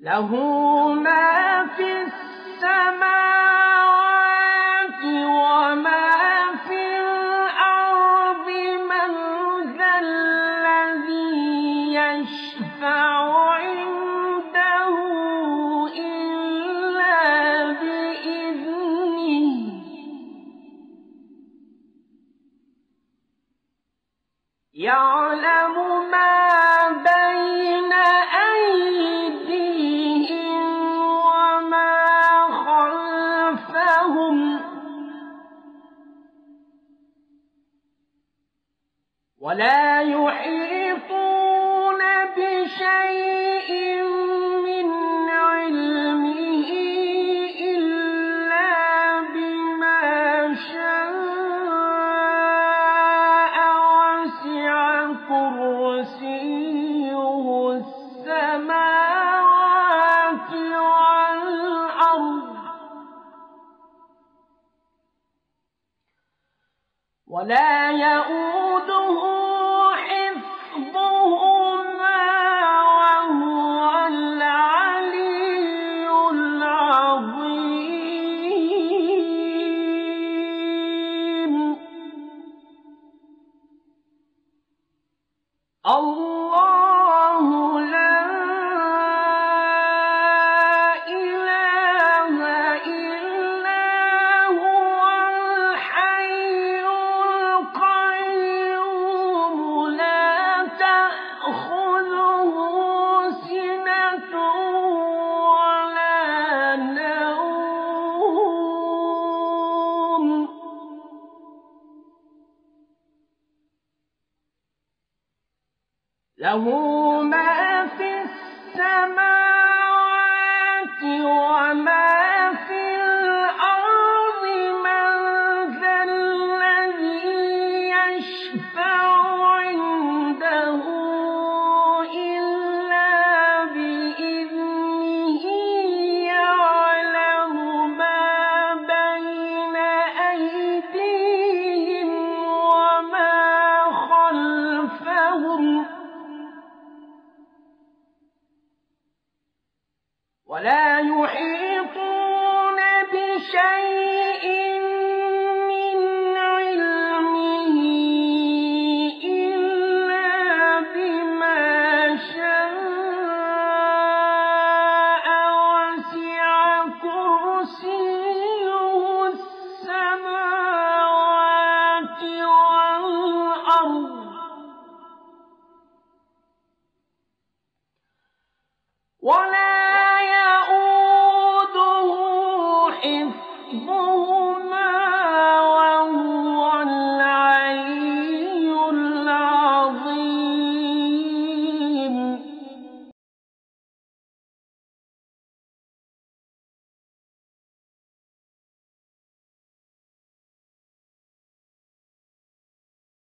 له ما في السماوات وما في الأرض من ذا الذي يشفع عنده إلا بإذنه. يعلم ولا يحيطون بشيء من علمه إلا بما شاء وسع كرسيه السماوات والأرض ولا يؤوده له ما في السماوات وما ولا يحيطون بشيء